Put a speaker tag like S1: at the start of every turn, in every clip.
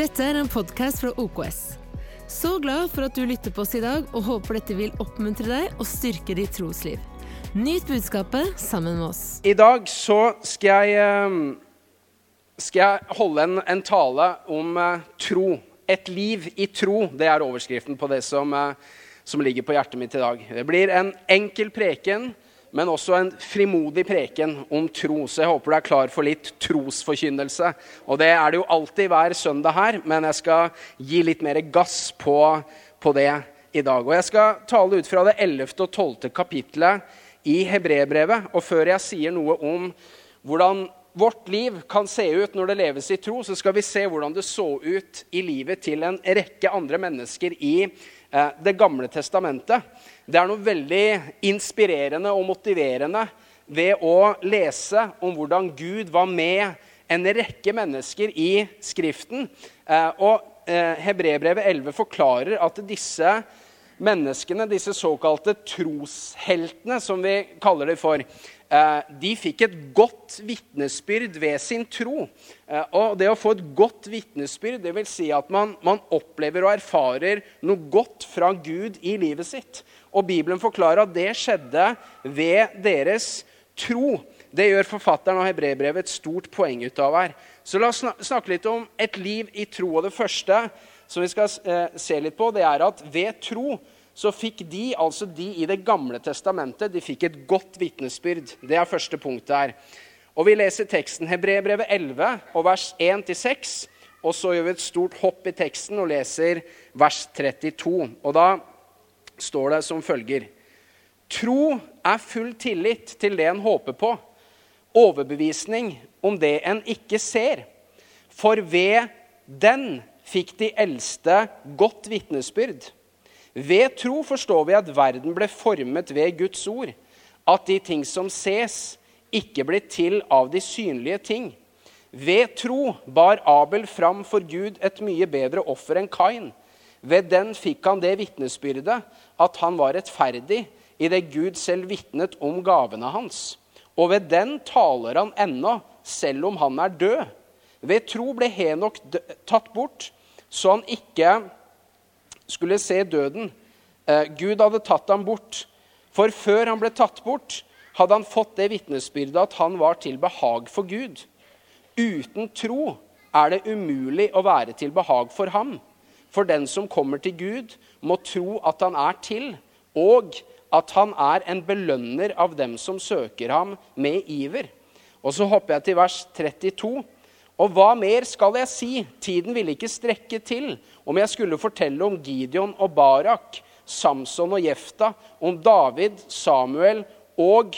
S1: Dette er en podkast fra OKS. Så glad for at du lytter på oss i dag, og håper dette vil oppmuntre deg og styrke ditt trosliv. Nyt budskapet sammen med oss.
S2: I dag så skal jeg, eh, skal jeg holde en, en tale om eh, tro. Et liv i tro. Det er overskriften på det som, eh, som ligger på hjertet mitt i dag. Det blir en enkel preken, men også en frimodig preken om tro. Så jeg håper du er klar for litt trosforkynnelse. Og det er det jo alltid hver søndag her, men jeg skal gi litt mer gass på, på det i dag. Og jeg skal tale ut fra det 11. og 12. kapittelet i Hebrebrevet. Og før jeg sier noe om hvordan vårt liv kan se ut når det leves i tro, så skal vi se hvordan det så ut i livet til en rekke andre mennesker i eh, Det gamle testamentet. Det er noe veldig inspirerende og motiverende ved å lese om hvordan Gud var med en rekke mennesker i Skriften. Eh, og eh, Hebrebrevet 11 forklarer at disse menneskene, disse såkalte trosheltene, som vi kaller dem for, eh, de fikk et godt vitnesbyrd ved sin tro. Eh, og det å få et godt vitnesbyrd, det vil si at man, man opplever og erfarer noe godt fra Gud i livet sitt. Og Bibelen forklarer at det skjedde ved deres tro. Det gjør forfatteren av Hebrebrevet et stort poeng ut av her. Så la oss snakke litt om et liv i tro. Og det første som vi skal eh, se litt på, det er at ved tro så fikk de, altså de i Det gamle testamentet, de fikk et godt vitnesbyrd. Det er første punktet her. Og Vi leser teksten Hebrebrevet 11 og vers 1-6. Og så gjør vi et stort hopp i teksten og leser vers 32. Og da står det som følger Tro er full tillit til det en håper på, overbevisning om det en ikke ser. For ved den fikk de eldste godt vitnesbyrd. Ved tro forstår vi at verden ble formet ved Guds ord, at de ting som ses, ikke blir til av de synlige ting. Ved tro bar Abel fram for Gud et mye bedre offer enn Kain. Ved den fikk han det vitnesbyrdet at han var rettferdig, i det Gud selv vitnet om gavene hans. Og ved den taler han ennå, selv om han er død. Ved tro ble Henok tatt bort, så han ikke skulle se døden. Eh, Gud hadde tatt ham bort. For før han ble tatt bort, hadde han fått det vitnesbyrdet at han var til behag for Gud. Uten tro er det umulig å være til behag for ham. For den som kommer til Gud, må tro at han er til, og at han er en belønner av dem som søker ham med iver. Og så hopper jeg til vers 32. Og hva mer skal jeg si? Tiden ville ikke strekke til om jeg skulle fortelle om Gideon og Barak, Samson og Jefta, om David, Samuel og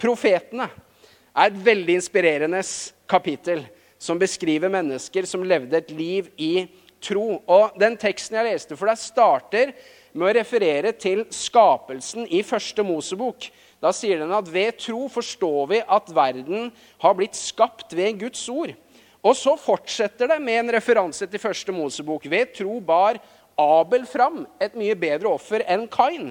S2: profetene. Det er et veldig inspirerende kapittel som beskriver mennesker som levde et liv i tro. Og Den teksten jeg leste for deg, starter med å referere til skapelsen i første Mosebok. Da sier den at ved tro forstår vi at verden har blitt skapt ved Guds ord. Og så fortsetter det med en referanse til første Mosebok. Ved tro bar Abel fram et mye bedre offer enn Kain.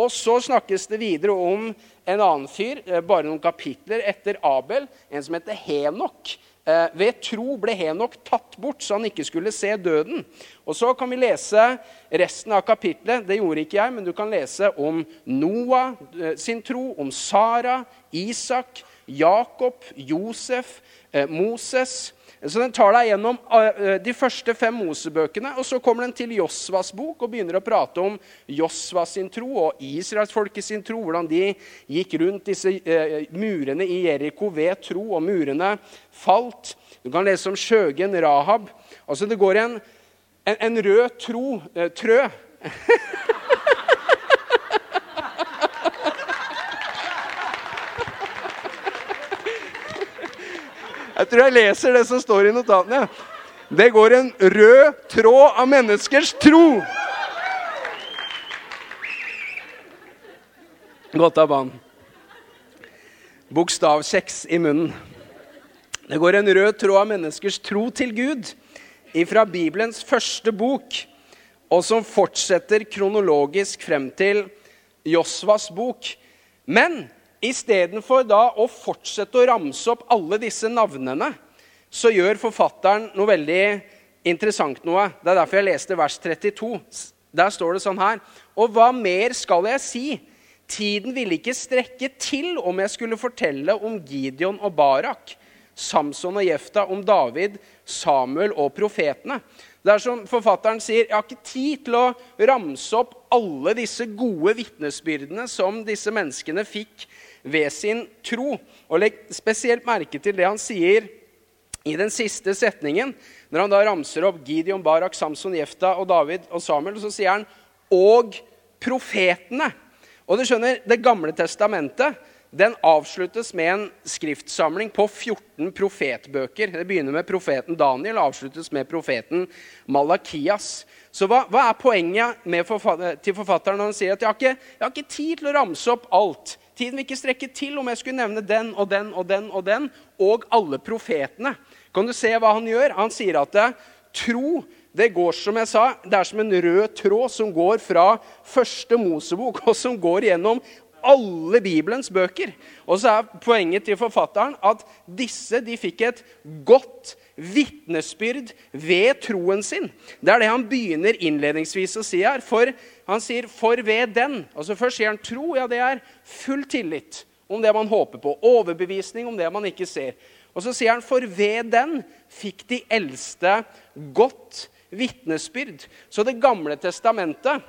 S2: Og så snakkes det videre om en annen fyr, eh, bare noen kapitler etter Abel, en som heter Henok. Eh, ved tro ble Henok tatt bort, så han ikke skulle se døden. Og Så kan vi lese resten av kapitlet. Det gjorde ikke jeg, men du kan lese om Noah eh, sin tro, om Sara, Isak, Jakob, Josef, Moses så den tar deg gjennom eh, de første fem Mosebøkene. Og så kommer den til Josvas bok og begynner å prate om Josvas sin tro og israelsfolket sin tro. Hvordan de gikk rundt disse eh, murene i Jeriko ved tro, og murene falt. Du kan lese om Sjøgen, Rahab. Altså Det går en, en, en rød tro, eh, trø Jeg tror jeg leser det som står i notatene. Det går en rød tråd av menneskers tro. Godt av banen. Bokstavkjeks i munnen. Det går en rød tråd av menneskers tro til Gud ifra Bibelens første bok, og som fortsetter kronologisk frem til Josvas bok. Men Istedenfor da å fortsette å ramse opp alle disse navnene, så gjør forfatteren noe veldig interessant noe. Det er derfor jeg leste vers 32. Der står det sånn her Og hva mer skal jeg si? Tiden ville ikke strekke til om jeg skulle fortelle om Gideon og Barak, Samson og Jefta, om David, Samuel og profetene. Det er som forfatteren sier, jeg har ikke tid til å ramse opp alle disse gode vitnesbyrdene som disse menneskene fikk ved sin tro. Og legg spesielt merke til det han sier i den siste setningen. Når han da ramser opp Gideon, Barak, Samson, Jefta og David og Samuel, så sier han 'og profetene'. Og du skjønner, Det gamle testamentet den avsluttes med en skriftsamling på 14 profetbøker. Det begynner med profeten Daniel og avsluttes med profeten Malakias. Så hva, hva er poenget forfatter, til forfatteren når han sier at jeg har, ikke, jeg har ikke tid til å ramse opp alt? Tiden vil ikke strekke til om jeg skulle nevne den og den og den og den, og alle profetene. Kan du se hva han gjør? Han sier at tro det går som jeg sa, det er som en rød tråd som går fra første Mosebok, og som går gjennom alle Bibelens bøker. Og så er poenget til forfatteren at disse de fikk et godt vitnesbyrd ved troen sin. Det er det han begynner innledningsvis å si her. For han sier 'for ved den'. Altså Først sier han tro. Ja, det er full tillit om det man håper på. Overbevisning om det man ikke ser. Og så sier han 'for ved den fikk de eldste godt vitnesbyrd'. Så Det gamle testamentet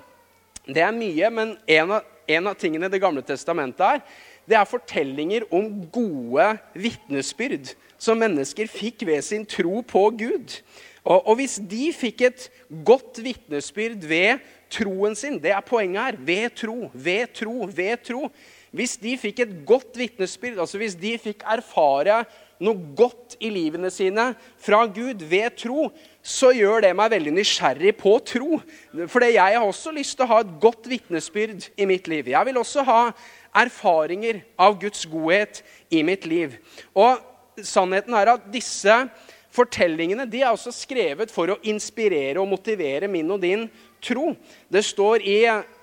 S2: det er mye, men en av, en av tingene Det gamle testamentet er, det er fortellinger om gode vitnesbyrd som mennesker fikk ved sin tro på Gud. Og, og hvis de fikk et godt vitnesbyrd ved troen sin Det er poenget her. Ved tro, ved tro, ved tro. Hvis de fikk et godt vitnesbyrd, altså hvis de fikk erfare noe godt i livene sine fra Gud ved tro, så gjør det meg veldig nysgjerrig på tro. For jeg har også lyst til å ha et godt vitnesbyrd i mitt liv. Jeg vil også ha erfaringer av Guds godhet i mitt liv. Og sannheten er at disse fortellingene de er også skrevet for å inspirere og motivere min og din tro. Det står i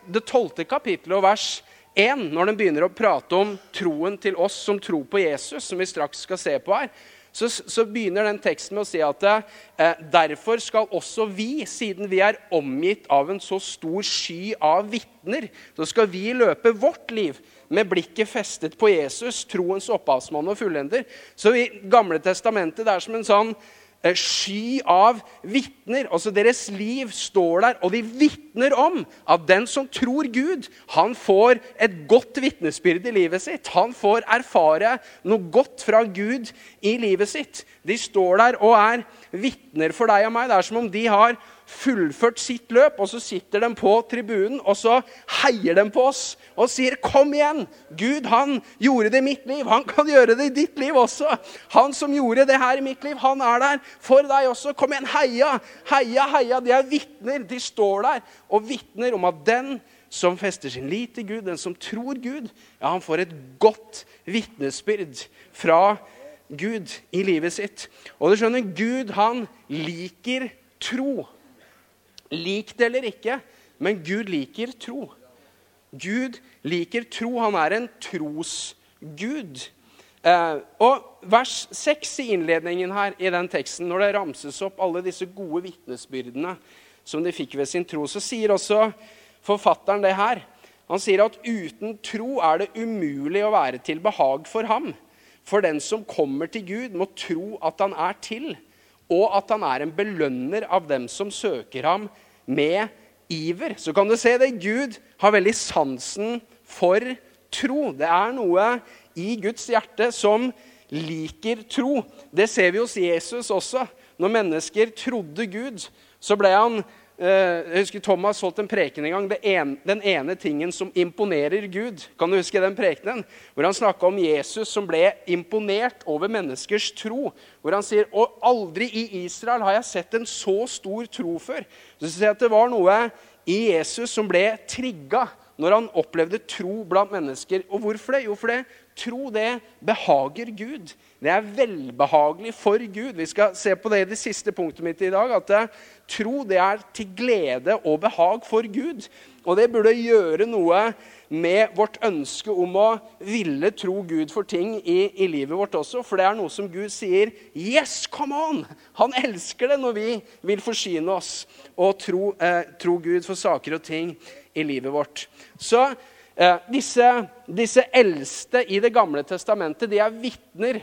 S2: det tolvte kapittelet og vers 1, når den begynner å prate om troen til oss som tror på Jesus, som vi straks skal se på her, så, så begynner den teksten med å si at eh, derfor skal også vi, siden vi er omgitt av en så stor sky av vitner, så skal vi løpe vårt liv med blikket festet på Jesus, troens opphavsmann og fullender. Så i Gamle testamentet det er som en sånn Eh, sky av vitner. Altså Deres liv står der, og de vitner om at den som tror Gud, han får et godt vitnesbyrd i livet sitt. Han får erfare noe godt fra Gud i livet sitt. De står der og er vitner for deg og meg. Det er som om de har fullført sitt løp, og så sitter de på tribunen og så heier de på oss og sier, 'Kom igjen! Gud, han gjorde det i mitt liv. Han kan gjøre det i ditt liv også.' 'Han som gjorde det her i mitt liv, han er der for deg også. Kom igjen! Heia! Heia, heia!' De er vitner. De står der og vitner om at den som fester sin lit til Gud, den som tror Gud, ja, han får et godt vitnesbyrd fra Gud i livet sitt. Og du skjønner, Gud han liker tro. Lik det eller ikke, men Gud liker tro. Gud liker tro. Han er en trosgud. Eh, og vers 6 i innledningen her i den teksten, når det ramses opp alle disse gode vitnesbyrdene som de fikk ved sin tro, så sier også forfatteren det her. Han sier at uten tro er det umulig å være til behag for ham. For den som kommer til Gud, må tro at han er til, og at han er en belønner av dem som søker ham med iver. Så kan du se det. Gud har veldig sansen for tro. Det er noe i Guds hjerte som liker tro. Det ser vi hos Jesus også. Når mennesker trodde Gud, så ble han jeg husker Thomas holdt en preken en gang. En, den ene tingen som imponerer Gud. Kan du huske den prekenen? Hvor han snakka om Jesus som ble imponert over menneskers tro. Hvor han sier og aldri i Israel har jeg sett en så stor tro før. Så sier at Det var noe i Jesus som ble trigga når han opplevde tro blant mennesker. Og hvorfor det? Jo, for det tro det behager Gud. Det er velbehagelig for Gud. Vi skal se på det i det siste punktet mitt i dag. At eh, tro det er til glede og behag for Gud. Og det burde gjøre noe med vårt ønske om å ville tro Gud for ting i, i, livet vårt også. For det er noe som Gud sier Yes, come on! Han elsker det når vi vil forsyne oss og tro, eh, tro Gud for saker og ting i livet vårt. Så eh, disse, disse, eldste i Det gamle testamentet de er vitner.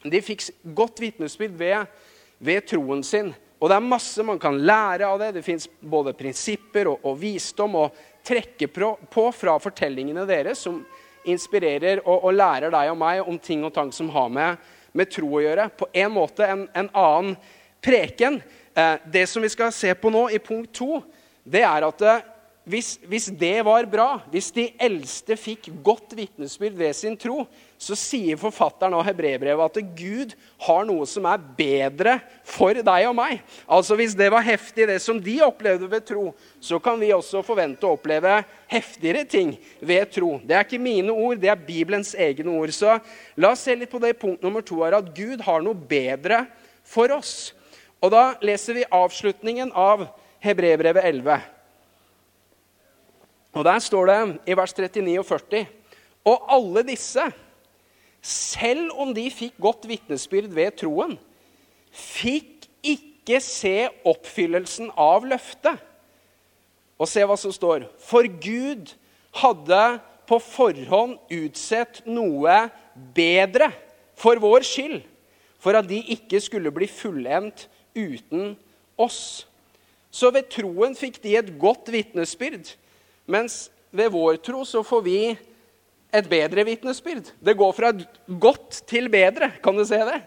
S2: De fikk godt vitnesbyrd ved, ved troen sin. Og det er masse man kan lære av det. Det fins både prinsipper og, og visdom å trekke på fra fortellingene deres, som inspirerer og, og, lærer deg og meg om ting og tang som har med, med tro å gjøre. På en måte en, en annen preken. Eh, det som vi skal se på nå, i punkt to, det er at eh, hvis, hvis, det var bra, hvis de eldste fikk godt vitnesbyrd ved sin tro, så sier forfatteren av hebreerbrevet at Gud har noe som er bedre for deg og meg. Altså Hvis det var heftig, det som de opplevde ved tro, så kan vi også forvente å oppleve heftigere ting ved tro. Det er ikke mine ord, det er Bibelens egne ord. Så la oss se litt på det punkt nummer to her, at Gud har noe bedre for oss. Og da leser vi avslutningen av Hebreerbrevet 11. Og Der står det i vers 39 og 40.: Og alle disse, selv om de fikk godt vitnesbyrd ved troen, fikk ikke se oppfyllelsen av løftet. Og se hva som står. For Gud hadde på forhånd utsett noe bedre for vår skyld, for at de ikke skulle bli fullendt uten oss. Så ved troen fikk de et godt vitnesbyrd. Mens ved vår tro så får vi et bedre vitnesbyrd. Det går fra godt til bedre. Kan du se det?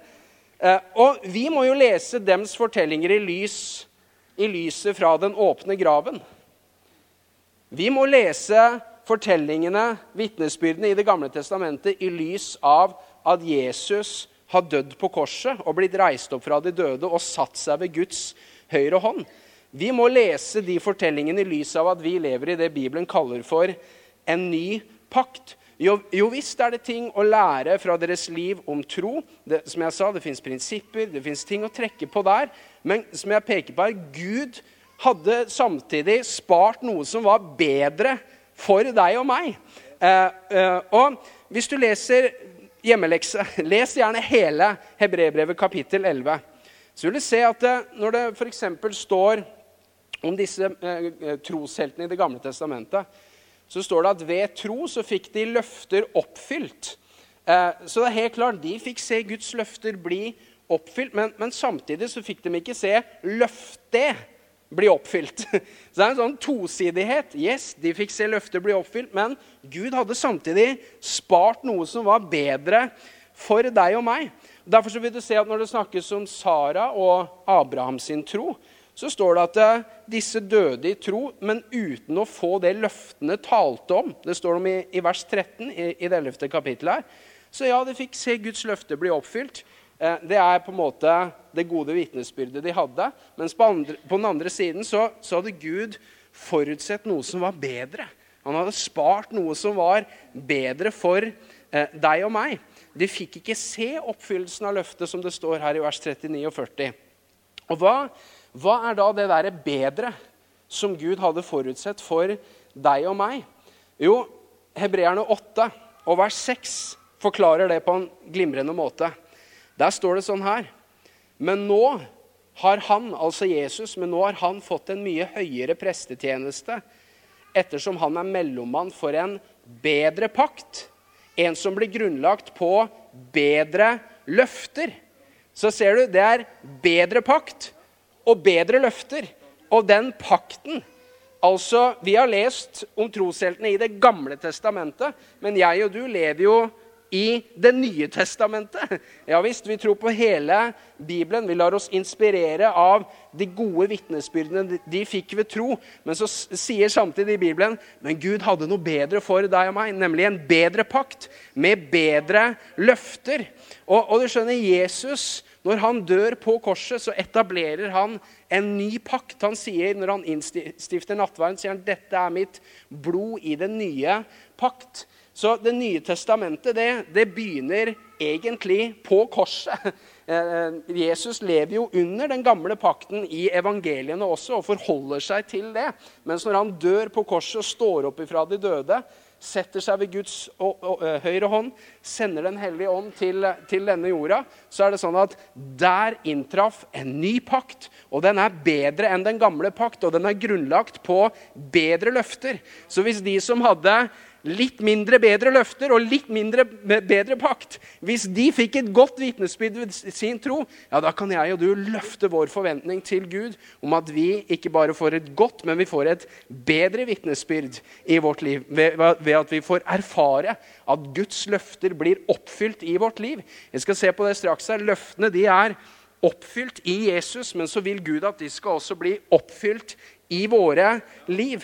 S2: Eh, og vi må jo lese dems fortellinger i, lys, i lyset fra den åpne graven. Vi må lese fortellingene, vitnesbyrdene i Det gamle testamentet i lys av at Jesus har dødd på korset og blitt reist opp fra de døde og satt seg ved Guds høyre hånd. Vi må lese de fortellingene i lys av at vi lever i det Bibelen kaller for en ny pakt. Jo, jo visst er det ting å lære fra deres liv om tro. Det, som jeg sa, det fins prinsipper, det fins ting å trekke på der. Men som jeg peker på her, Gud hadde samtidig spart noe som var bedre for deg og meg. Eh, eh, og hvis du leser hjemmelekse, les gjerne hele Hebrebrevet kapittel 11. Så vil du se at det, når det f.eks. står om disse eh, eh, trosheltene i Det gamle testamentet, så står det at ved tro så fikk de løfter oppfylt. Eh, så det er helt klart, de fikk se Guds løfter bli oppfylt, men, men samtidig så fikk de ikke se løftet bli oppfylt. Så det er en sånn tosidighet. Yes, de fikk se løfter bli oppfylt, men Gud hadde samtidig spart noe som var bedre for deg og meg. Derfor så vil du se at Når det snakkes om Sara og Abraham sin tro, så står det at eh, disse døde i tro, men uten å få det løftene talte om. Det står om i, i vers 13 i, i det 11. kapittelet her. Så ja, de fikk se Guds løfte bli oppfylt. Eh, det er på en måte det gode vitnesbyrdet de hadde. Mens på, andre, på den andre siden så, så, hadde Gud forutsett noe som var bedre. Han hadde spart noe som var bedre for eh, deg og meg. De fikk ikke se oppfyllelsen av løftet, som det står her i vers 39 og 40. Og hva hva er da det derre bedre som Gud hadde forutsett for deg og meg? Jo, Hebreerne 8 og vers 6 forklarer det på en glimrende måte. Der står det sånn her Men nå har han, altså Jesus, men nå har han fått en mye høyere prestetjeneste ettersom han er mellommann for en bedre pakt. En som blir grunnlagt på bedre løfter. Så ser du, det er bedre pakt og bedre løfter. Og den pakten Altså, Vi har lest om trosheltene i Det gamle testamentet, men jeg og du lever jo i Det nye testamentet. Ja visst, vi tror på hele Bibelen. Vi lar oss inspirere av de gode vitnesbyrdene de fikk ved tro. Men så sier samtidig Bibelen men Gud hadde noe bedre for deg og meg, nemlig en bedre pakt med bedre løfter. Og, og du skjønner, Jesus når han dør på korset, så etablerer han en ny pakt. Han sier, Når han innstifter nattverden, sier han dette er mitt blod i den nye pakt. Så Det nye testamentet det, det begynner egentlig på korset. Eh, Jesus lever jo under den gamle pakten i evangeliene også og forholder seg til det. Mens når han dør på korset og står opp ifra de døde, setter seg ved Guds høyre hånd, sender Den hellige ånd til, til, denne jorda, så er det sånn at der inntraff en ny pakt. Og den er bedre enn den gamle pakt, og den er grunnlagt på bedre løfter. Så hvis de som hadde litt mindre bedre løfter og litt mindre bedre pakt. Hvis de fikk et godt vitnesbyrd ved sin tro, ja, da kan jeg og du løfte vår forventning til Gud om at vi ikke bare får et godt, men vi får et bedre vitnesbyrd i vårt liv. Ved, ved at vi får erfare at Guds løfter blir oppfylt i vårt liv. Jeg skal se på det straks her. Løftene de er oppfylt i Jesus, men så vil Gud at de skal også bli oppfylt i våre liv.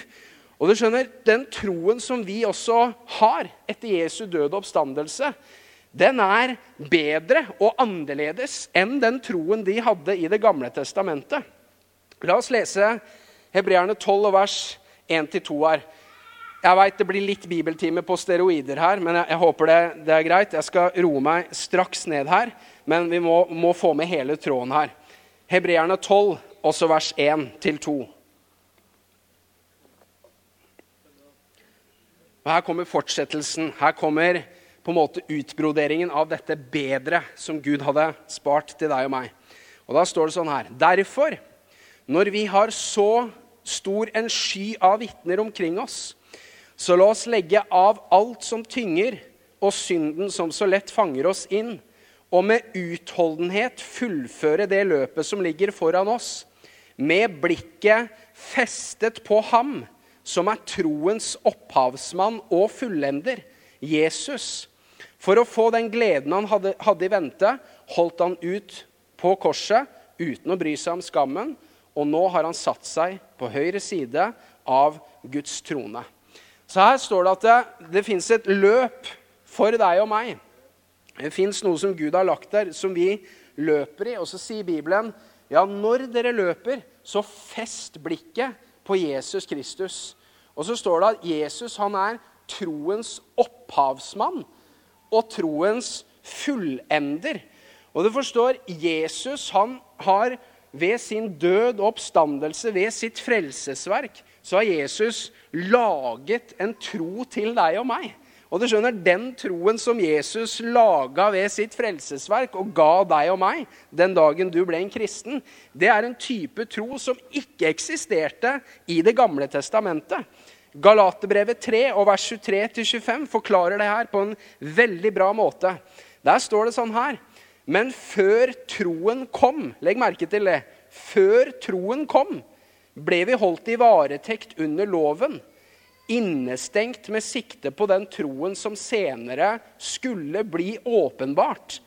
S2: Og du skjønner, Den troen som vi også har etter Jesu døde oppstandelse, den er bedre og annerledes enn den troen de hadde i Det gamle testamentet. La oss lese Hebreerne 12 vers 1-2 her. Jeg veit det blir litt bibeltime på steroider her, men jeg, jeg håper det, det, er greit. Jeg skal roe meg straks ned her, men vi må, må få med hele tråden her. Hebreerne 12, også vers 1-2. Og Her kommer fortsettelsen. Her kommer på en måte utbroderingen av dette bedre som Gud hadde spart til deg og meg. Og Da står det sånn her Derfor, når vi har så stor en sky av vitner omkring oss, så la oss legge av alt som tynger, og synden som så lett fanger oss inn, og med utholdenhet fullføre det løpet som ligger foran oss, med blikket festet på ham som er troens opphavsmann og fullender, Jesus. For å få den gleden han hadde, hadde i vente, holdt han ut på korset uten å bry seg om skammen. Og nå har han satt seg på høyre side av Guds trone. Så her står det at det, det fins et løp for deg og meg. Det fins noe som Gud har lagt der, som vi løper i. Og så sier Bibelen ja, når dere løper, så fest blikket på Jesus Kristus. Og så står det at Jesus han er troens opphavsmann og troens fullender. Og du forstår, Jesus han har ved sin død og oppstandelse, ved sitt frelsesverk, så har Jesus laget en tro til deg og meg. Og du skjønner, Den troen som Jesus laga ved sitt frelsesverk og ga deg og meg den dagen du ble en kristen, det er en type tro som ikke eksisterte i Det gamle testamentet. Galaterbrevet 3 og vers 23-25 forklarer det her på en veldig bra måte. Der står det sånn her Men før troen kom Legg merke til det. Før troen kom, ble vi holdt i varetekt under loven innestengt med sikte på den troen som senere skulle bli åpenbart.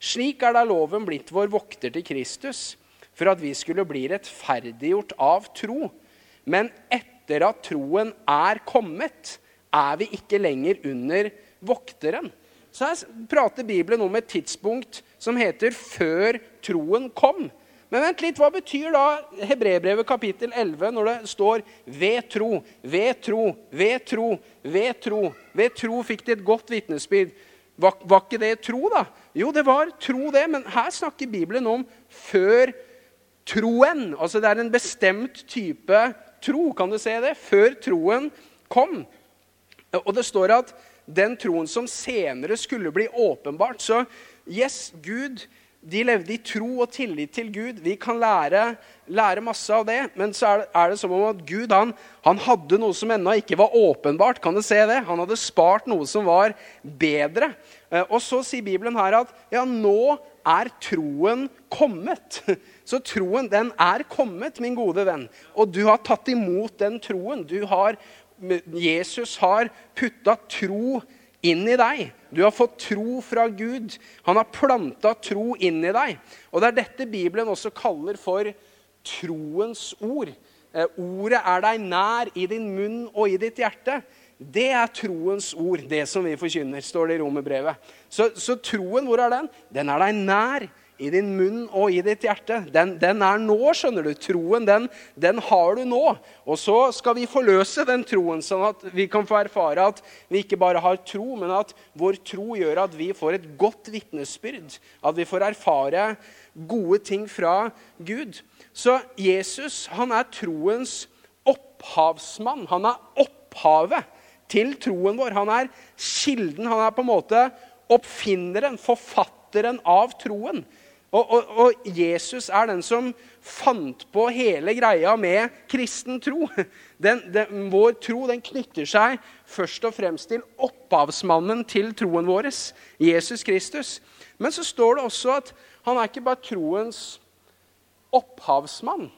S2: Slik er da loven blitt vår vokter til Kristus, for at vi skulle bli rettferdiggjort av tro. Men etter at troen er kommet, er vi ikke lenger under vokteren. Så her prater Bibelen om et tidspunkt som heter 'før troen kom'. Men vent litt, hva betyr da Hebrebrevet kapittel 11 når det står 'ved tro', 'ved tro', 'ved tro', 'ved tro'? Ved tro fikk de et godt vitnesbyrd. Var, var, ikke det tro, da? Jo, det var tro, det. Men her snakker Bibelen om før troen. Altså det er en bestemt type tro. Kan du se det? Før troen kom. Og det står at den troen som senere skulle bli åpenbart. Så yes, Gud de levde i tro og tillit til Gud. Vi kan lære, lære masse av det, men så er det, er det som om at Gud han, han hadde noe som ennå ikke var åpenbart. Kan du se det? Han hadde spart noe som var bedre. Eh, og så sier Bibelen her at ja, nå er troen kommet. Så troen, den er kommet, min gode venn. Og du har tatt imot den troen. Du har, Jesus har putta tro inn i deg. Du har fått tro fra Gud. Han har planta tro inn i deg. Og det er dette Bibelen også kaller for troens ord. Eh, ordet er deg nær i din munn og i ditt hjerte. Det er troens ord, det som vi forkynner, står det i romerbrevet. Så, så troen, hvor er den? Den er deg nær i din munn og i ditt hjerte. Den, den er nå, skjønner du. Troen, den, den, har du nå. Og så skal vi forløse den troen, sånn at vi kan få erfare at vi ikke bare har tro, men at vår tro gjør at vi får et godt vitnesbyrd. At vi får erfare gode ting fra Gud. Så Jesus, han er troens opphavsmann. Han er opphavet til troen vår. Han er kilden. Han er på en måte oppfinneren, forfatteren av troen. Og, og, og, Jesus er den som fant på hele greia med kristen tro. Vår tro den knytter seg først og fremst til opphavsmannen til troen vår, Jesus Kristus. Men så står det også at han er ikke bare troens opphavsmann,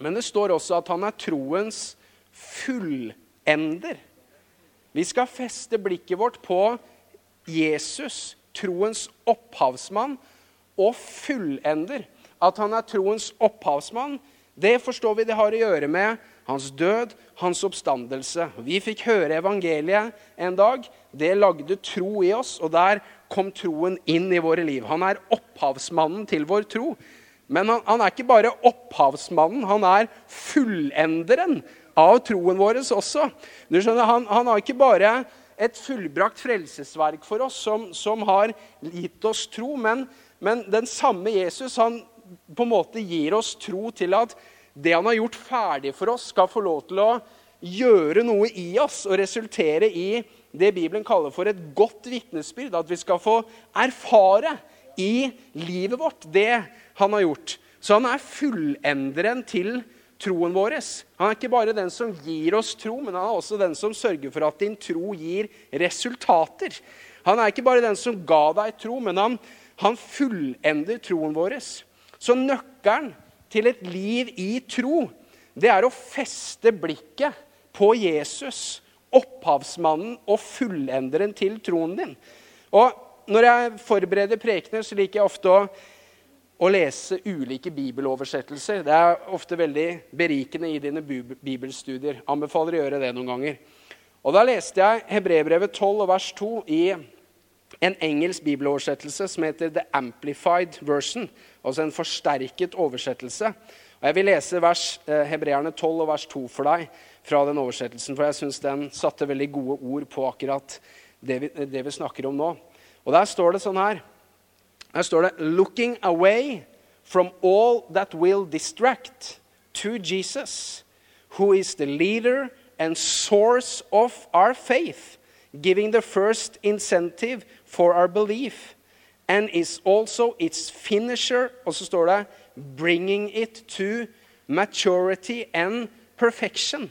S2: men det står også at han er troens fullender. Vi skal feste blikket vårt på Jesus, troens opphavsmann og fullender. At han er troens opphavsmann, det forstår vi det har å gjøre med hans død, hans oppstandelse. Vi fikk høre evangeliet en dag. Det lagde tro i oss, og der kom troen inn i våre liv. Han er opphavsmannen til vår tro. Men han, han er ikke bare opphavsmannen, han er fullenderen av troen vår også. Du skjønner, han, han har ikke bare et fullbrakt frelsesverk for oss som, som har gitt oss tro. Men, men, den samme Jesus han på en måte gir oss tro til at det han har gjort ferdig for oss, skal få lov til å gjøre noe i oss og resultere i det Bibelen kaller for et godt vitnesbyrd. At vi skal få erfare i livet vårt det han har gjort. Så han er fullenderen til troen vår. Han er ikke bare den som gir oss tro, men han er også den som sørger for at din tro gir resultater. Han er ikke bare den som ga deg tro, men han, han fullender troen vår. Så nøkkelen til et liv i tro, det er å feste blikket på Jesus, opphavsmannen og fullenderen til troen din. Og Når jeg forbereder prekener, så liker jeg ofte å å lese ulike bibeloversettelser. Det er ofte veldig berikende i dine bibelstudier. Anbefaler å gjøre det noen ganger. Og Da leste jeg Hebrebrevet 12 vers 2 i en engelsk bibeloversettelse som heter The Amplified Version, altså en forsterket oversettelse. Og Jeg vil lese vers, eh, Hebreerne 12 og vers 2 for deg fra den oversettelsen, for jeg syns den satte veldig gode ord på akkurat det vi, det vi snakker om nå. Og Der står det sånn her her står det 'Looking away from all that will distract to Jesus, who is the leader and source of our faith, giving the first incentive for our belief, and is also its finisher', og så står det 'bringing it to maturity and perfection'.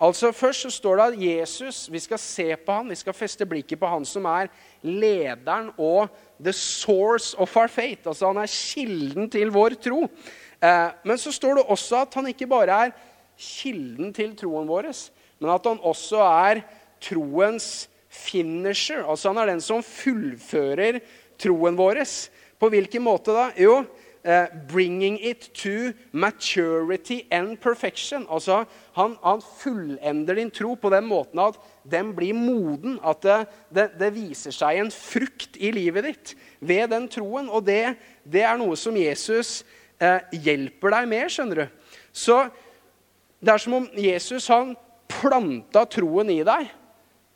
S2: Altså Først så står det at Jesus, vi skal se på han, vi skal feste blikket på han som er lederen og the source of our faith. Altså Han er kilden til vår tro. Eh, men så står det også at han ikke bare er kilden til troen vår, men at han også er troens finisher. Altså Han er den som fullfører troen vår. På hvilken måte da? Jo, Uh, 'bringing it to maturity and perfection'. Altså, han, han, fullender din tro på den måten at den blir moden. At det, det, det, viser seg en frukt i livet ditt ved den troen. Og det, det er noe som Jesus uh, hjelper deg med, skjønner du. Så det er som om Jesus han planta troen i deg.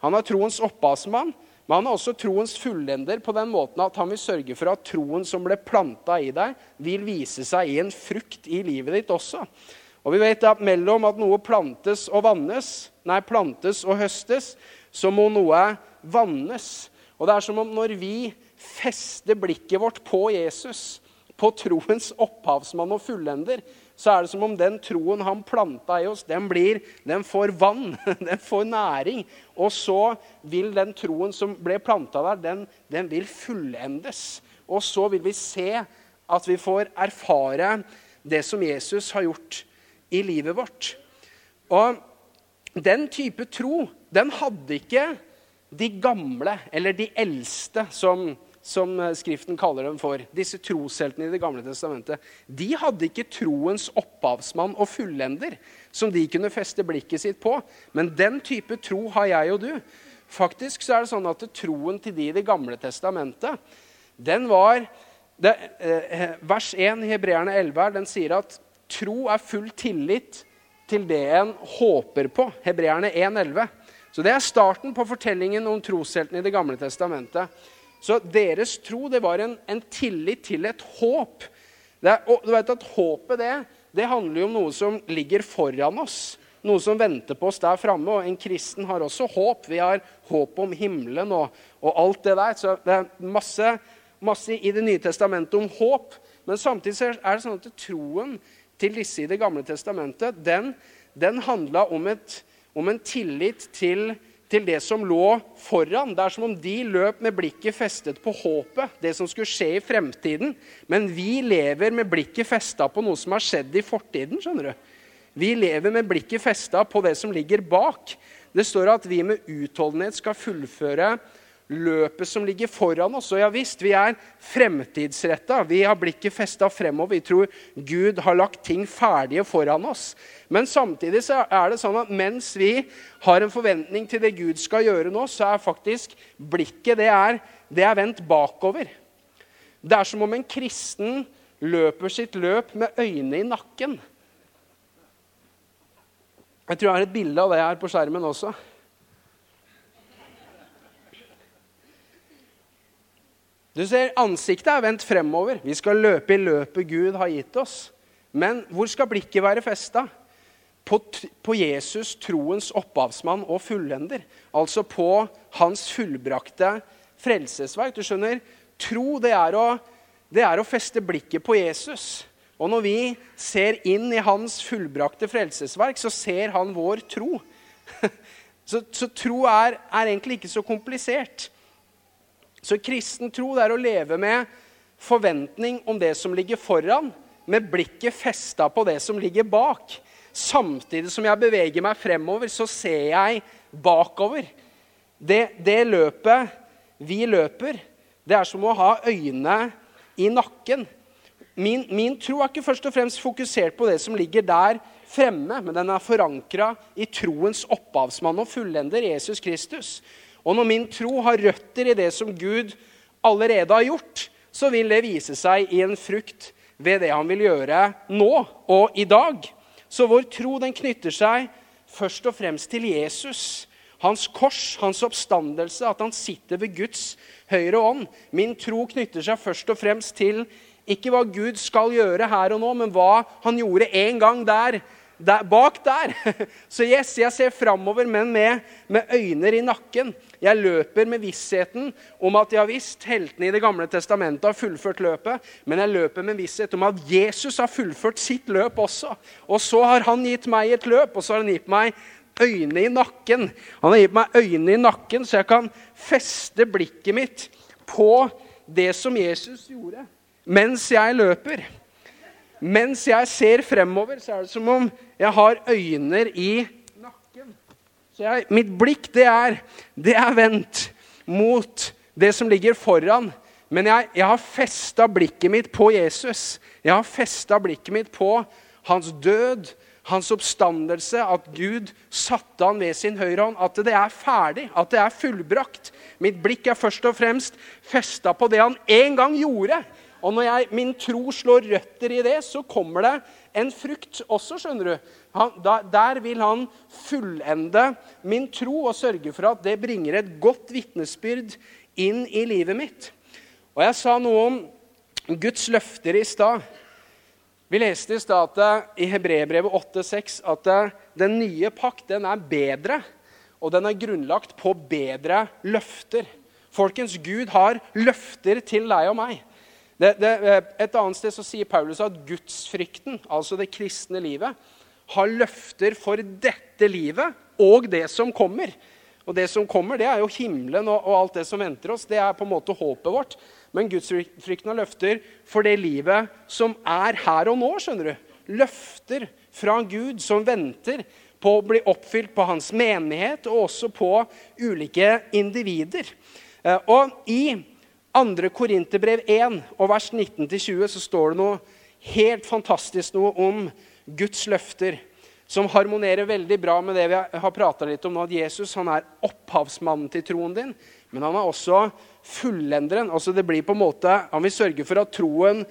S2: Han er troens opphavsmann. Men han er også troens fullender på den måten at han vil sørge for at troen som ble planta i deg, vil vise seg i en frukt i livet ditt også. Og vi vet at mellom at noe plantes og vannes, nei, plantes og høstes, så må noe vannes. Og det er som om når vi fester blikket vårt på Jesus, på troens opphavsmann og fullender, så er det som om den troen han planta i oss, den, blir, den får vann, den får næring. Og så vil den troen som ble planta der, den, den vil fullendes. Og så vil vi se at vi får erfare det som Jesus har gjort i livet vårt. Og den type tro, den hadde ikke de gamle eller de eldste som som eh, Skriften kaller dem for, disse trosheltene i Det gamle testamentet, de hadde ikke troens opphavsmann og fullender som de kunne feste blikket sitt på. Men den type tro har jeg og du. Faktisk så er det sånn at troen til de i Det gamle testamentet, den var det, eh, vers 1 i Hebreerne 11 den sier at tro er full tillit til det en håper på. Hebreerne 1,11. Så Det er starten på fortellingen om trosheltene i Det gamle testamentet. Så deres tro det var en, en tillit til et håp. Er, og du vet at Håpet det, det handler jo om noe som ligger foran oss. Noe som venter på oss der framme. Og en kristen har også håp. Vi har håp om himmelen og, og alt det der. Så det er masse, masse i Det nye testamentet om håp. Men samtidig er det sånn at troen til disse i Det gamle testamentet, den, den handla om, om, en tillit til, til, det som lå foran. Det er som om de løp med blikket festet på håpet, det som skulle skje i fremtiden. Men vi lever med blikket festa på noe som har skjedd i fortiden. skjønner du? Vi lever med blikket festa på det som ligger bak. Det står at vi med utholdenhet skal fullføre løpet som ligger foran oss. Og ja visst, vi er fremtidsretta. Vi har blikket festa fremover. Vi tror Gud har lagt ting ferdige foran oss. Men samtidig så er det sånn at mens vi har en forventning til det Gud skal gjøre nå, så er faktisk blikket det er, det er vendt bakover. Det er som om en kristen løper sitt løp med øynene i nakken. Jeg tror jeg har et bilde av det her på skjermen også. Du ser, Ansiktet er vendt fremover. Vi skal løpe i løpet Gud har gitt oss. Men hvor skal blikket være festa? På, på, Jesus, troens opphavsmann og fullender. Altså på hans fullbrakte frelsesverk. Du skjønner, Tro det er, å, det er å feste blikket på Jesus. Og når vi ser inn i hans fullbrakte frelsesverk, så ser han vår tro. Så, så tro er, er egentlig ikke så komplisert. Så kristen tro det er å leve med forventning om det som ligger foran, med blikket festa på det som ligger bak. Samtidig som jeg beveger meg fremover, så ser jeg bakover. Det, det løpet vi løper, det er som å ha øynene i nakken. Min, min, tro er ikke først og fremst fokusert på det som ligger der fremme, men den er forankra i troens opphavsmann og fullender, Jesus Kristus. Og når min tro har røtter i det som Gud allerede har gjort, så vil det vise seg i en frukt ved det han vil gjøre nå og i dag. Så vår tro den knytter seg først og fremst til Jesus. Hans kors, hans oppstandelse, at han sitter ved Guds høyre ånd. Min tro knytter seg først og fremst til ikke hva Gud skal gjøre her og nå, men hva han gjorde en gang der der, bak der. Så yes, jeg ser framover, men med, med, øyne i nakken. Jeg løper med vissheten om at ja visst, heltene i Det gamle testamentet har fullført løpet, men jeg løper med visshet om at Jesus har fullført sitt løp også. Og så har han gitt meg et løp, og så har han gitt meg øyne i nakken. Han har gitt meg øyne i nakken, så jeg kan feste blikket mitt på det som Jesus gjorde mens jeg løper. Mens jeg ser fremover, så er det som om jeg har øyne i nakken. Så jeg, mitt blikk, det er, det er vendt mot det som ligger foran. Men jeg, jeg har festa blikket mitt på Jesus. Jeg har festa blikket mitt på hans død, hans oppstandelse, at Gud satte han ved sin høyre hånd. At det er ferdig, at det er fullbrakt. Mitt blikk er først og fremst festa på det han en gang gjorde. Og når jeg, min tro slår røtter i det, så kommer det en frukt også, skjønner du. Han, da, der vil han fullende min tro og sørge for at det bringer et godt vitnesbyrd inn i livet mitt. Og jeg sa noe om Guds løfter i stad. Vi leste i stad i Hebrebrevet 8,6 at den nye pakt den er bedre, og den er grunnlagt på bedre løfter. Folkens, Gud har løfter til deg og meg. Det, det, eh, et annet sted så sier Paulus at gudsfrykten, altså det kristne livet, har løfter for dette livet og det som kommer. Og det som kommer, det er jo himmelen og, og, alt det som venter oss. Det er på en måte håpet vårt. Men gudsfrykten har løfter for det livet som er her og nå. skjønner du. Løfter fra Gud som venter på å bli oppfylt på hans menighet og også på ulike individer. Eh, og i 2. Korinterbrev 1 og vers 19-20 så står det noe helt fantastisk noe om Guds løfter. Som harmonerer veldig bra med det vi har prata litt om nå. At Jesus han er opphavsmannen til troen din. Men han er også fullenderen. Altså det blir på en måte, Han vil sørge for at troen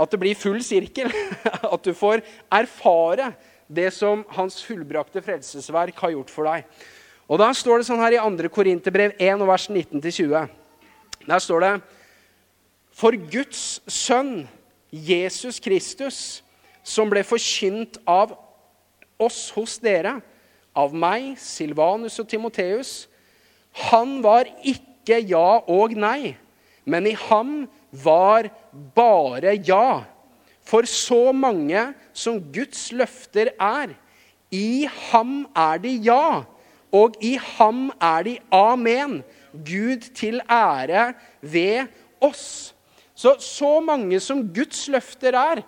S2: at det blir full sirkel. At du får erfare det som hans fullbrakte frelsesverk har gjort for deg. Og Da står det sånn her i 2. Korinterbrev 1, vers 19-20. Der står det For Guds sønn, Jesus Kristus, som ble forkynt av oss hos dere, av meg, Silvanus og Timoteus, han var ikke ja og nei, men i ham var bare ja. For så mange som Guds løfter er, i ham er de ja, og i ham er de amen. Gud til ære ved oss. Så, så mange som Guds løfter er,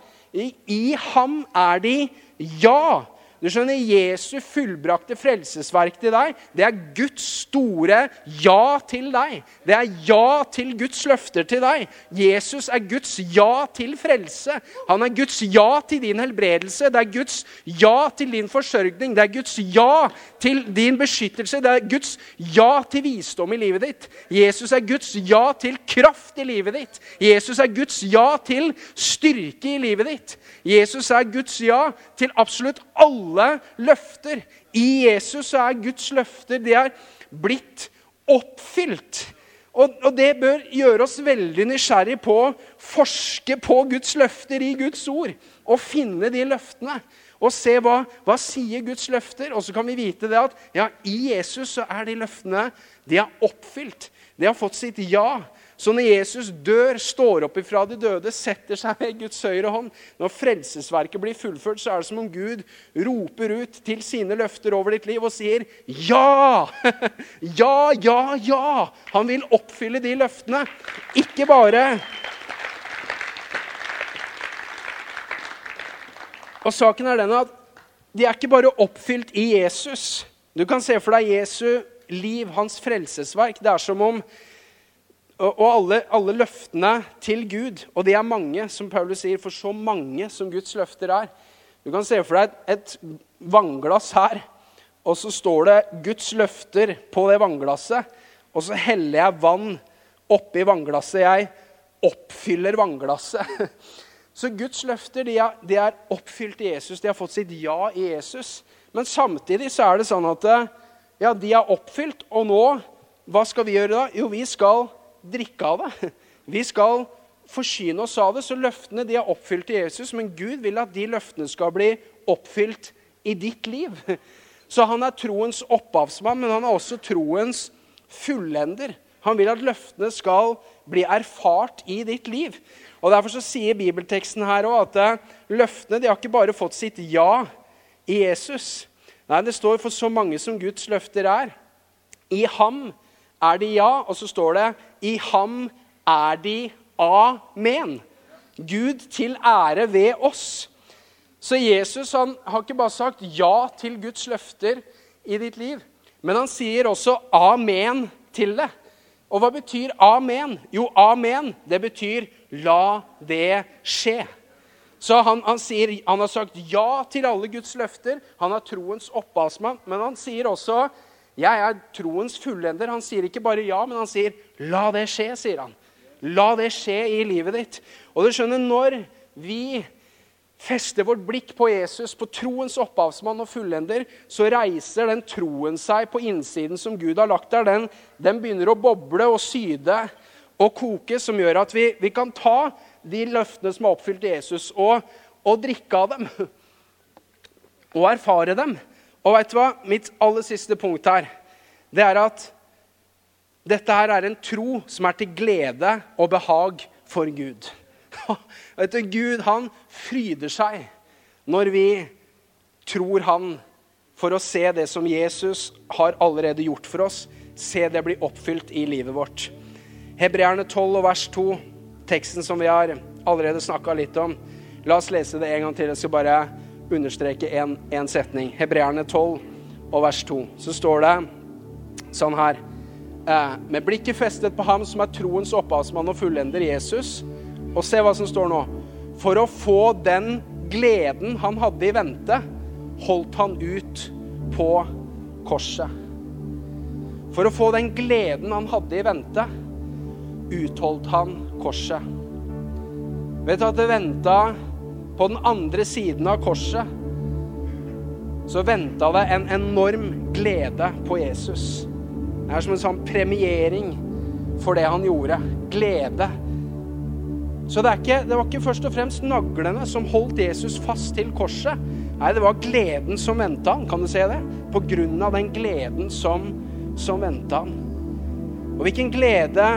S2: i, ham er de ja. Du skjønner, Jesu fullbrakte frelsesverk til deg, det er Guds store ja til deg. Det er ja til Guds løfter til deg. Jesus er Guds ja til frelse. Han er Guds ja til din helbredelse. Det er Guds ja til din forsørgning. Det er Guds ja til din beskyttelse. Det er Guds ja til visdom i livet ditt. Jesus er Guds ja til kraft i livet ditt. Jesus er Guds ja til styrke i livet ditt. Jesus er Guds ja til absolutt alle løfter. I Jesus er Guds løfter det er blitt oppfylt. Og, og, det bør gjøre oss veldig nysgjerrig på å forske på Guds løfter i Guds ord. Og finne de løftene. Og se hva, hva sier Guds løfter. Og så kan vi vite det at ja, i Jesus så er de løftene de er oppfylt. De har fått sitt ja. Så når Jesus dør, står opp ifra de døde, setter seg ved Guds høyre hånd Når frelsesverket blir fullført, så er det som om Gud roper ut til sine løfter over ditt liv og sier ja! Ja, ja, ja! Han vil oppfylle de løftene. Ikke bare Og saken er den at de er ikke bare oppfylt i Jesus. Du kan se for deg Jesu liv, hans frelsesverk. Det er som om og alle, alle, løftene til Gud, og det er mange, som Paulus sier, for så mange som Guds løfter er. Du kan se for deg et, et vannglass her, og så står det Guds løfter på det vannglasset. Og så heller jeg vann oppi vannglasset. Jeg oppfyller vannglasset. Så Guds løfter de er, de er, oppfylt i Jesus. De har fått sitt ja i Jesus. Men samtidig så er det sånn at ja, de er oppfylt. Og nå, hva skal vi gjøre da? Jo, vi skal drikke av det. Vi skal forsyne oss av det. Så løftene de er oppfylt i Jesus, men Gud vil at de løftene skal bli oppfylt i ditt liv. Så han er troens opphavsmann, men han er også troens fullender. Han vil at løftene skal bli erfart i ditt liv. Og Derfor så sier bibelteksten her også at eh, løftene de har ikke bare fått sitt ja i Jesus. Nei, det står for så mange som Guds løfter er. I ham er de ja, og så står det i ham er de amen. Gud til ære ved oss. Så Jesus han har ikke bare sagt ja til Guds løfter i ditt liv, men han sier også amen til det. Og hva betyr amen? Jo, amen, det betyr la det skje. Så han, han, sier, han har sagt ja til alle Guds løfter. Han er troens opphavsmann. Men han sier også 'Jeg er troens fullender'. Han sier ikke bare ja, men han sier 'la det skje'. sier han. La det skje i livet ditt. Og du skjønner, når vi fester vårt blikk på Jesus, på troens opphavsmann og fullender, så reiser den troen seg på innsiden som Gud har lagt der. Den, den begynner å boble og syde og koke, som gjør at vi, vi kan ta de løftene som er oppfylt i Jesus, og, og drikke av dem. Og erfare dem. Og vet du hva? Mitt aller siste punkt her, det er at dette her er en tro som er til glede og behag for Gud. vet du, Gud han fryder seg når vi tror han for å se det som Jesus har allerede gjort for oss. Se det bli oppfylt i livet vårt. Hebreerne 12 og vers 2, teksten som vi har allerede snakka litt om. La oss lese det en gang til. Jeg skal bare understreke én setning. Hebreerne 12 og vers 2. Så står det sånn her eh, Med blikket festet på ham som er troens opphavsmann og fullender Jesus. Og se hva som står nå. For å få den gleden han hadde i vente, holdt han ut på korset. For å få den gleden han hadde i vente, utholdt han korset. Vet du at det venta på den andre siden av korset? Så venta det en enorm glede på Jesus. Det er som en sånn premiering for det han gjorde. Glede. Så det, ikke, det, var ikke først og fremst naglene som holdt Jesus fast til korset. Nei, det var gleden som venta han. Kan du se det? På grunn av den gleden som, som venta han. Og hvilken glede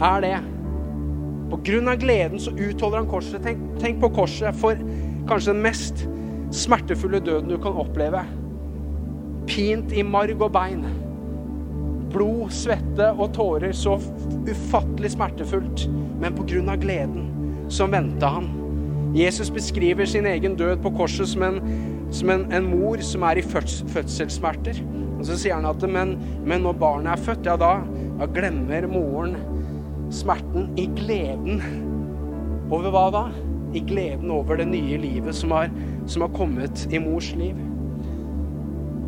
S2: er det? På grunn av gleden så utholder han korset. Tenk, tenk på korset for kanskje den mest smertefulle døden du kan oppleve. Pint i marg og bein. Blod, svette og tårer. Så ufattelig smertefullt. Men på grunn av gleden så venta han. Jesus beskriver sin egen død på korset som en, som en, en mor som er i fødselssmerter. Og så sier han at men, men når barnet er født, ja da, da glemmer moren smerten i gleden. Over hva da? I gleden over det nye livet som har, som har kommet i mors liv.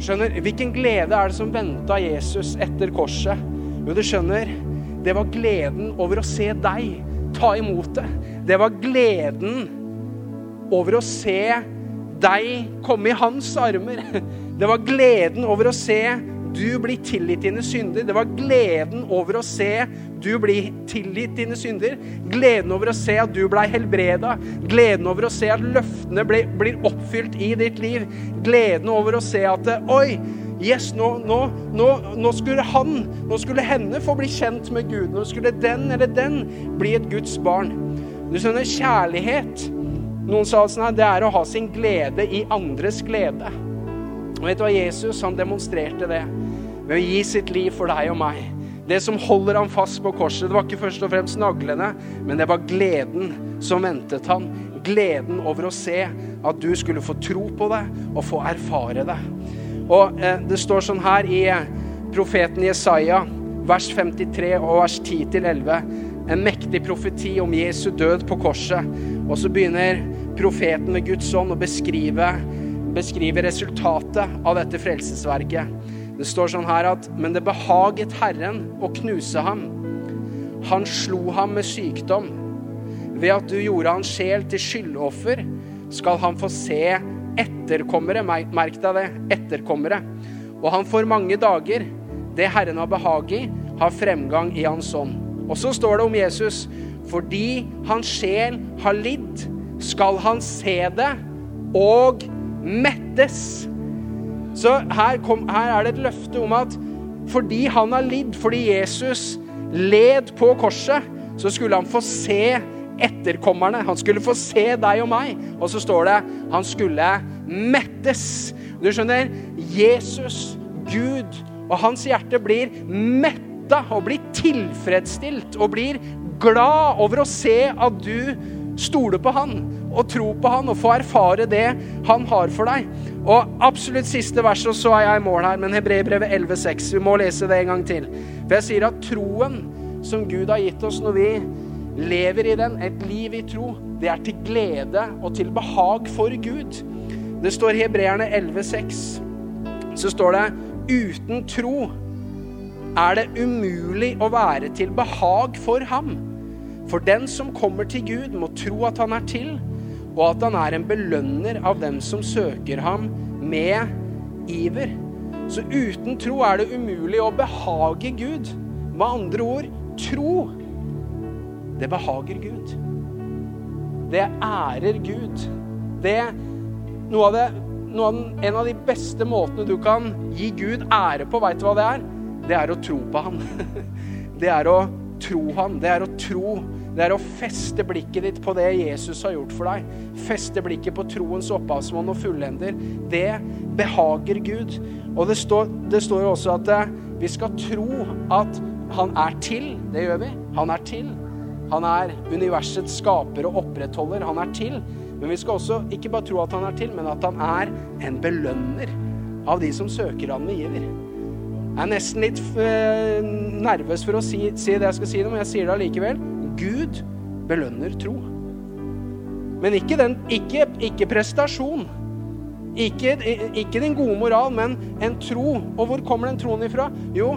S2: Skjønner, Hvilken glede er det som venta Jesus etter korset? Jo, du skjønner, det var gleden over å se deg ta imot det. Det var gleden over å se deg komme i hans armer. Det var gleden over å se du blir tilgitt dine synder. Det var gleden over å se du blir tilgitt dine synder. Gleden over å se at du blei helbreda. Gleden over å se at løftene ble, blir oppfylt i ditt liv. Gleden over å se at Oi! Yes, nå, nå, nå, nå, skulle han, nå skulle henne få bli kjent med Gud. Nå skulle den eller den bli et Guds barn. Du skjønner, kjærlighet Noen sa sånn det er å ha sin glede i andres glede. Og vet du hva? Jesus han demonstrerte det ved å gi sitt liv for deg og meg. Det som holder ham fast på korset, det var ikke først og fremst naglene, men det var gleden som ventet han. Gleden over å se at du skulle få tro på det og få erfare det. Og eh, Det står sånn her i eh, profeten Jesaja, vers 53 og vers 10-11. En mektig profeti om Jesu død på korset. Og så begynner profeten med Guds ånd å beskrive beskrive resultatet av dette frelsesverket. Det står sånn her at Men det behaget Herren å knuse ham. Han slo ham med sykdom. Ved at du gjorde hans sjel til skyldoffer, skal han få se etterkommere. Merk deg det. Etterkommere. Og han får mange dager. Det Herren har behag i, har fremgang i hans ånd. Og så står det om Jesus. Fordi hans sjel har lidd, skal han se det og mettes. Så her, kom, her, er det et løfte om at fordi han har lidd, fordi Jesus led på korset, så skulle han få se etterkommerne. Han skulle få se deg og meg. Og så står det han skulle mettes. Du skjønner, Jesus, Gud og hans hjerte blir metta og blir tilfredsstilt og blir glad over å se at du stoler på han og tro på han og få erfare det han har for deg. Og absolutt siste vers, og så er jeg i mål her, men Hebreerbrevet 11,6. Vi må lese det en gang til. For jeg sier at troen som Gud har gitt oss når vi lever i den, et liv i tro, det er til glede og til behag for Gud. Det står i Hebreerne 11,6. Så står det uten tro er det umulig å være til behag for ham. For den som kommer til Gud, må tro at han er til, og at han er en belønner av dem som søker ham med iver. Så uten tro er det umulig å behage Gud. Med andre ord tro. Det behager Gud. Det ærer Gud. Det noe av det, noe av den, En av de beste måtene du kan gi Gud ære på, veit du hva det er? Det er å tro på Han. Det er å tro Han. Det er å tro det er å feste blikket ditt på det Jesus har gjort for deg. Feste blikket på troens opphavsmann og fullender. Det behager Gud. Og det står, det står jo også at eh, vi skal tro at han er til. Det gjør vi. Han er til. Han er universets skaper og opprettholder. Han er til. Men vi skal også ikke bare tro at han er til, men at han er en belønner av de som søker han med iver. Jeg er nesten litt uh, nervøs for å si, si, det jeg skal si nå, men jeg sier det allikevel. Gud belønner tro. Men ikke, den, ikke, ikke prestasjon. Ikke, ikke din gode moral, men en tro. Og hvor kommer den troen ifra? Jo,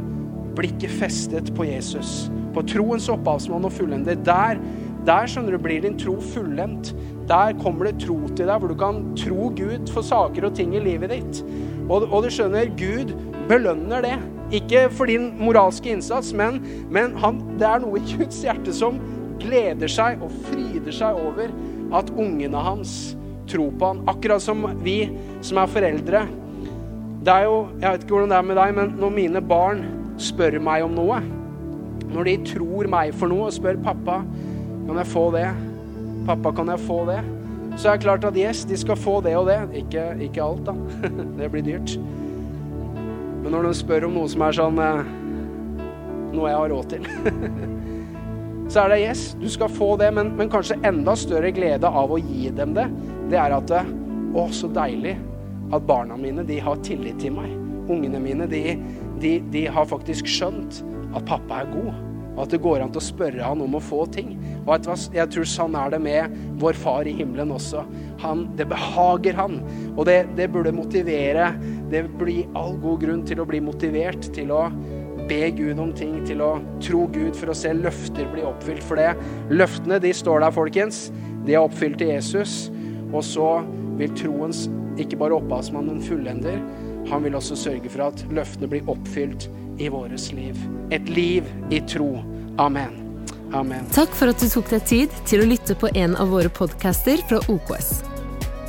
S2: blikket festet på Jesus. På troens opphavsmann og fullender. Der, der skjønner du, blir din tro fullendt. Der kommer det tro til deg, hvor du kan tro Gud for saker og ting i livet ditt. Og, og du skjønner, Gud belønner det. Ikke for din moralske innsats, men, men han, det er noe i Guds hjerte som gleder seg og fryder seg over at ungene hans tror på han. Akkurat som vi som er foreldre. Det er jo, Jeg vet ikke hvordan det er med deg, men når mine barn spør meg om noe, når de tror meg for noe og spør 'pappa, kan jeg få det', 'pappa, kan jeg få det', så er det klart at yes, de skal få det og det. Ikke, ikke alt, da. det blir dyrt. Men når de spør om noe som er sånn eh, Noe jeg har råd til så er det yes, du skal få det, men, men, kanskje enda større glede av å gi dem det, det er at Å, så deilig at barna mine, de har tillit til meg. Ungene mine, de, de, de har faktisk skjønt at pappa er god. Og at det går an til å spørre han om å få ting. Og jeg tror sånn er det med vår far i himmelen også. Han, det behager han. Og det, det burde motivere Det blir all god grunn til å bli motivert til å be Gud om ting, til å tro Gud for å se løfter bli oppfylt. For det, løftene de står der, folkens. De er oppfylt i Jesus. Og så vil troens ikke bare opphavsmann, men fullender. Han vil også sørge for at løftene blir oppfylt i våres liv. Et liv i tro. Amen. Amen.
S1: Takk for at du tok deg tid til å lytte på en av våre podcaster fra OKS.